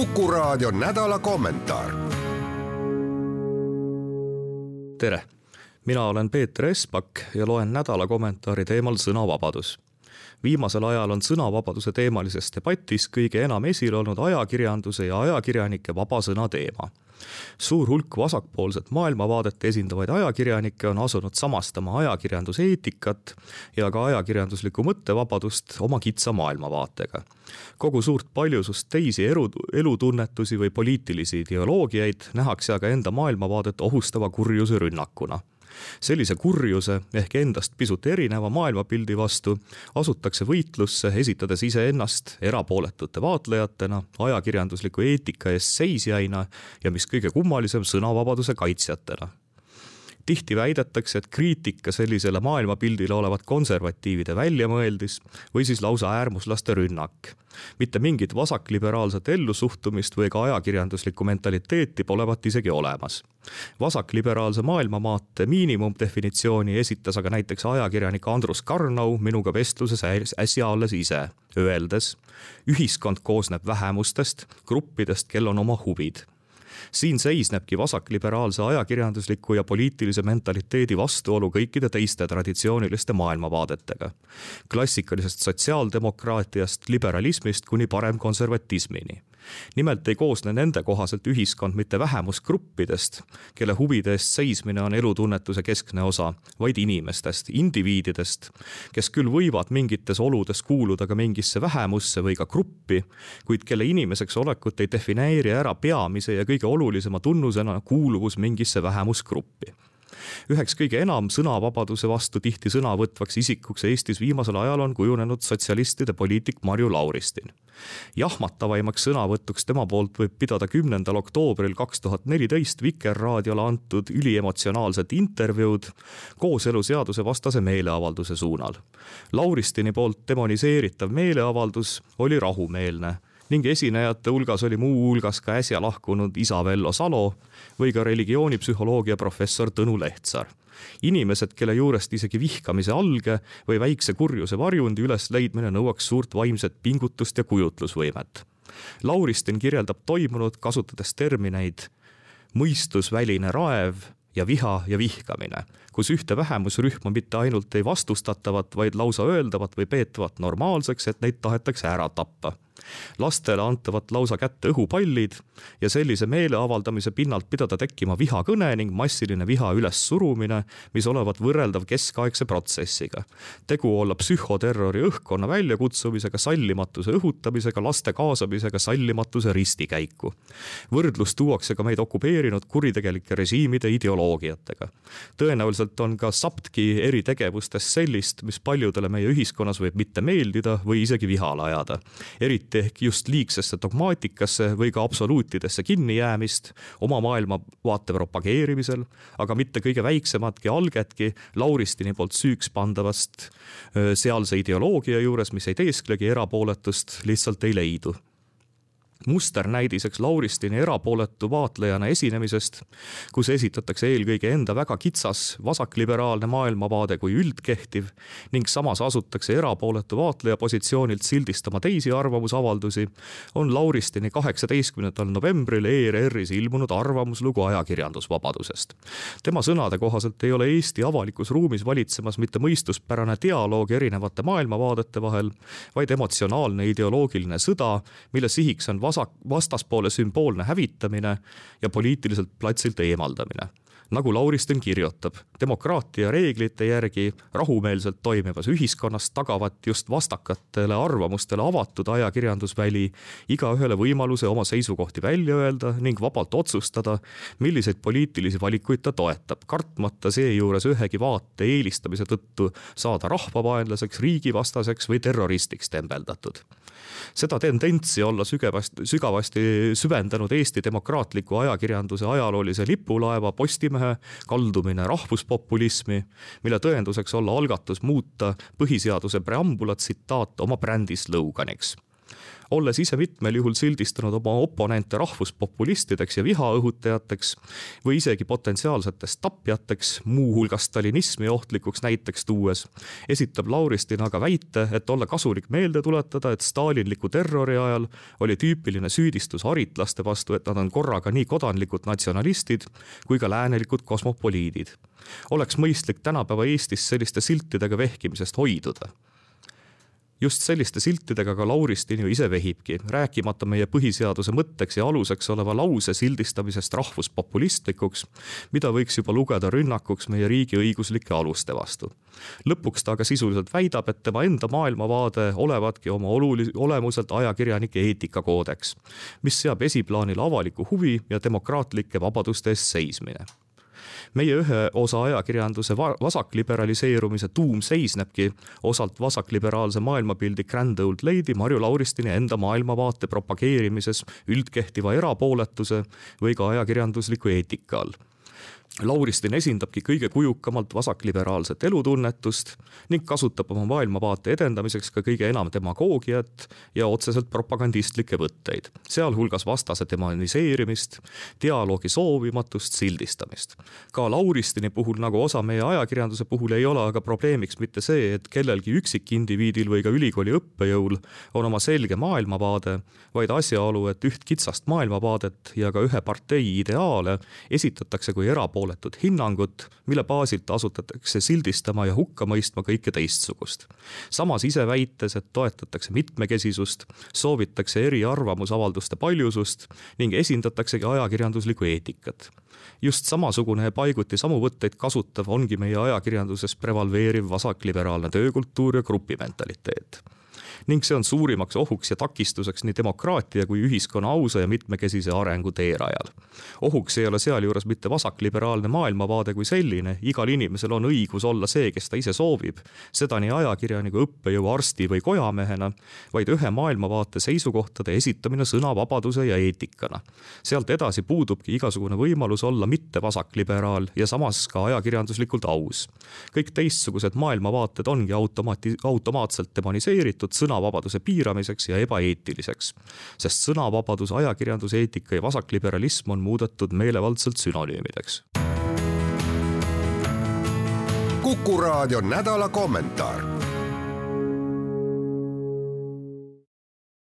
Kuku raadio nädala kommentaar. tere, mina olen Peeter Espak ja loen nädala kommentaari teemal sõnavabadus. Viimasel ajal on sõnavabaduse teemalises debatis kõige enam esil olnud ajakirjanduse ja ajakirjanike vaba sõna teema suur hulk vasakpoolset maailmavaadet esindavaid ajakirjanikke on asunud samastama ajakirjanduseetikat ja ka ajakirjanduslikku mõttevabadust oma kitsa maailmavaatega. kogu suurt paljusust teisi elu, elutunnetusi või poliitilisi ideoloogiaid nähakse aga enda maailmavaadet ohustava kurjuse rünnakuna sellise kurjuse ehk endast pisut erineva maailmapildi vastu asutakse võitlusse, esitades iseennast erapooletute vaatlejatena, ajakirjandusliku eetika eest seisjaina ja mis kõige kummalisem, sõnavabaduse kaitsjatena tihti väidetakse, et kriitika sellisele maailmapildile olevat konservatiivide väljamõeldis või siis lausa äärmuslaste rünnak. mitte mingit vasakliberaalset ellusuhtumist või ka ajakirjanduslikku mentaliteeti polevat isegi olemas. vasakliberaalse maailmamaate miinimumdefinitsiooni esitas aga näiteks ajakirjanik Andrus Karnau minuga vestluses äsja alles ise, öeldes ühiskond koosneb vähemustest, gruppidest, kel on oma huvid siin seisnebki vasakliberaalse ajakirjandusliku ja poliitilise mentaliteedi vastuolu kõikide teiste traditsiooniliste maailmavaadetega. klassikalisest sotsiaaldemokraatiast, liberalismist kuni paremkonservatismini nimelt ei koosne nende kohaselt ühiskond mitte vähemusgruppidest, kelle huvide eest seismine on elutunnetuse keskne osa, vaid inimestest, indiviididest, kes küll võivad mingites oludes kuuluda ka mingisse vähemusse või ka gruppi, kuid kelle inimeseks olekut ei defineeri ära peamise ja kõige olulisema tunnusena kuuluvus mingisse vähemusgruppi üheks kõige enam sõnavabaduse vastu tihti sõna võtvaks isikuks Eestis viimasel ajal on kujunenud sotsialistide poliitik Marju Lauristin. jahmatavaimaks sõnavõtuks tema poolt võib pidada kümnendal oktoobril kaks tuhat neliteist Vikerraadiole antud üliemotsionaalset intervjuud kooseluseaduse vastase meeleavalduse suunal. Lauristini poolt demoniseeritav meeleavaldus oli rahumeelne ning esinejate hulgas oli muuhulgas ka äsja lahkunud isa Vello Salo või ka religioonipsühholoogia professor Tõnu Lehtsaar. inimesed, kelle juurest isegi vihkamise alge või väikse kurjuse varjundi ülesleidmine nõuaks suurt vaimset pingutust ja kujutlusvõimet. Lauristin kirjeldab toimunut, kasutades termineid mõistusväline raev ja viha ja vihkamine, kus ühte vähemusrühma mitte ainult ei vastustatavat, vaid lausa öeldavat või peetavat normaalseks, et neid tahetakse ära tappa lastele antavat lausa kätte õhupallid ja sellise meeleavaldamise pinnalt pidada tekkima vihakõne ning massiline viha ülessurumine, mis olevat võrreldav keskaegse protsessiga. tegu olla psühhoterrori õhkkonna väljakutsumisega, sallimatuse õhutamisega, laste kaasamisega sallimatuse ristikäiku. võrdlus tuuakse ka meid okupeerinud kuritegelike režiimide ideoloogiatega. tõenäoliselt on ka SAPTK eritegevustes sellist, mis paljudele meie ühiskonnas võib mitte meeldida või isegi vihale ajada. eriti eriti ehk just liigsesse dogmaatikasse või ka absoluutidesse kinnijäämist oma maailmavaate propageerimisel, aga mitte kõige väiksematki algetki Lauristini poolt süüks pandavast sealse ideoloogia juures, mis ei teesklegi erapooletust, lihtsalt ei leidu musternäidiseks Lauristini erapooletu vaatlejana esinemisest, kus esitatakse eelkõige enda väga kitsas vasakliberaalne maailmavaade kui üldkehtiv ning samas asutakse erapooletu vaatleja positsioonilt sildistama teisi arvamusavaldusi, on Lauristini kaheksateistkümnendal novembril ERR-is ilmunud arvamuslugu ajakirjandusvabadusest. tema sõnade kohaselt ei ole Eesti avalikus ruumis valitsemas mitte mõistuspärane dialoog erinevate maailmavaadete vahel, vaid emotsionaalne ideoloogiline sõda, mille sihiks on vasak, vastaspoole sümboolne hävitamine ja poliitiliselt platsilt eemaldamine. Nagu Lauristin kirjutab, demokraatia reeglite järgi rahumeelselt toimivas ühiskonnas tagavad just vastakatele arvamustele avatud ajakirjandusväli igaühele võimaluse oma seisukohti välja öelda ning vabalt otsustada, milliseid poliitilisi valikuid ta toetab, kartmata seejuures ühegi vaate eelistamise tõttu saada rahvavaenlaseks, riigivastaseks või terroristiks tembeldatud seda tendentsi olla sügavasti, sügavasti süvendanud Eesti demokraatliku ajakirjanduse ajaloolise lipulaeva Postimehe kaldumine rahvuspopulismi, mille tõenduseks olla algatus muuta põhiseaduse preambula tsitaat oma brändisloganiks olles ise mitmel juhul sildistanud oma oponente rahvuspopulistideks ja viha õhutajateks või isegi potentsiaalseteks tapjateks, muuhulgas stalinismi ohtlikuks näiteks tuues, esitab Lauristin aga väite, et olla kasulik meelde tuletada, et stalinliku terrori ajal oli tüüpiline süüdistus haritlaste vastu, et nad on korraga nii kodanlikud natsionalistid kui ka läänelikud kosmopoliidid. oleks mõistlik tänapäeva Eestis selliste siltidega vehkimisest hoiduda just selliste siltidega ka Lauristin ju ise vehibki, rääkimata meie põhiseaduse mõtteks ja aluseks oleva lause sildistamisest rahvuspopulistlikuks, mida võiks juba lugeda rünnakuks meie riigi õiguslike aluste vastu. lõpuks ta aga sisuliselt väidab, et tema enda maailmavaade olevatki oma oluli-, olemuselt ajakirjanike eetikakoodeks, mis seab esiplaanile avaliku huvi ja demokraatlike vabaduste eest seismine meie ühe osa ajakirjanduse vasakliberaliseerumise tuum seisnebki osalt vasakliberaalse maailmapildi Grand Old Lady Marju Lauristini enda maailmavaate propageerimises üldkehtiva erapooletuse või ka ajakirjandusliku eetika all Lauristin esindabki kõige kujukamalt vasakliberaalset elutunnetust ning kasutab oma maailmavaate edendamiseks ka kõige enam demagoogiat ja otseselt propagandistlikke võtteid, sealhulgas vastase demoniseerimist, dialoogi soovimatust, sildistamist. ka Lauristini puhul, nagu osa meie ajakirjanduse puhul, ei ole aga probleemiks mitte see, et kellelgi üksikindiviidil või ka ülikooli õppejõul on oma selge maailmavaade, vaid asjaolu, et üht kitsast maailmavaadet ja ka ühe partei ideaale esitatakse kui erapooletut hinnangut, mille baasilt asutatakse sildistama ja hukka mõistma kõike teistsugust. samas ise väites, et toetatakse mitmekesisust, soovitakse eriarvamusavalduste paljusust ning esindataksegi ajakirjanduslikku eetikat. just samasugune ja paiguti samu võtteid kasutav ongi meie ajakirjanduses prevaleeriv vasakliberaalne töökultuur ja grupimentaliteet ning see on suurimaks ohuks ja takistuseks nii demokraatia kui ühiskonna ausa ja mitmekesise arengu teerajal. ohuks ei ole sealjuures mitte vasakliberaalne maailmavaade kui selline, igal inimesel on õigus olla see, kes ta ise soovib, seda nii ajakirjaniku, õppejõu, arsti või kojamehena, vaid ühe maailmavaate seisukohtade esitamine sõnavabaduse ja eetikana. sealt edasi puudubki igasugune võimalus olla mitte vasakliberaal ja samas ka ajakirjanduslikult aus. kõik teistsugused maailmavaated ongi automaati-, automaatselt demoniseeritud sõna sõnavabaduse piiramiseks ja ebaeetiliseks. sest sõnavabadus, ajakirjanduseetika ja vasakliberalism on muudetud meelevaldselt sünonüümideks. kuku raadio nädala kommentaar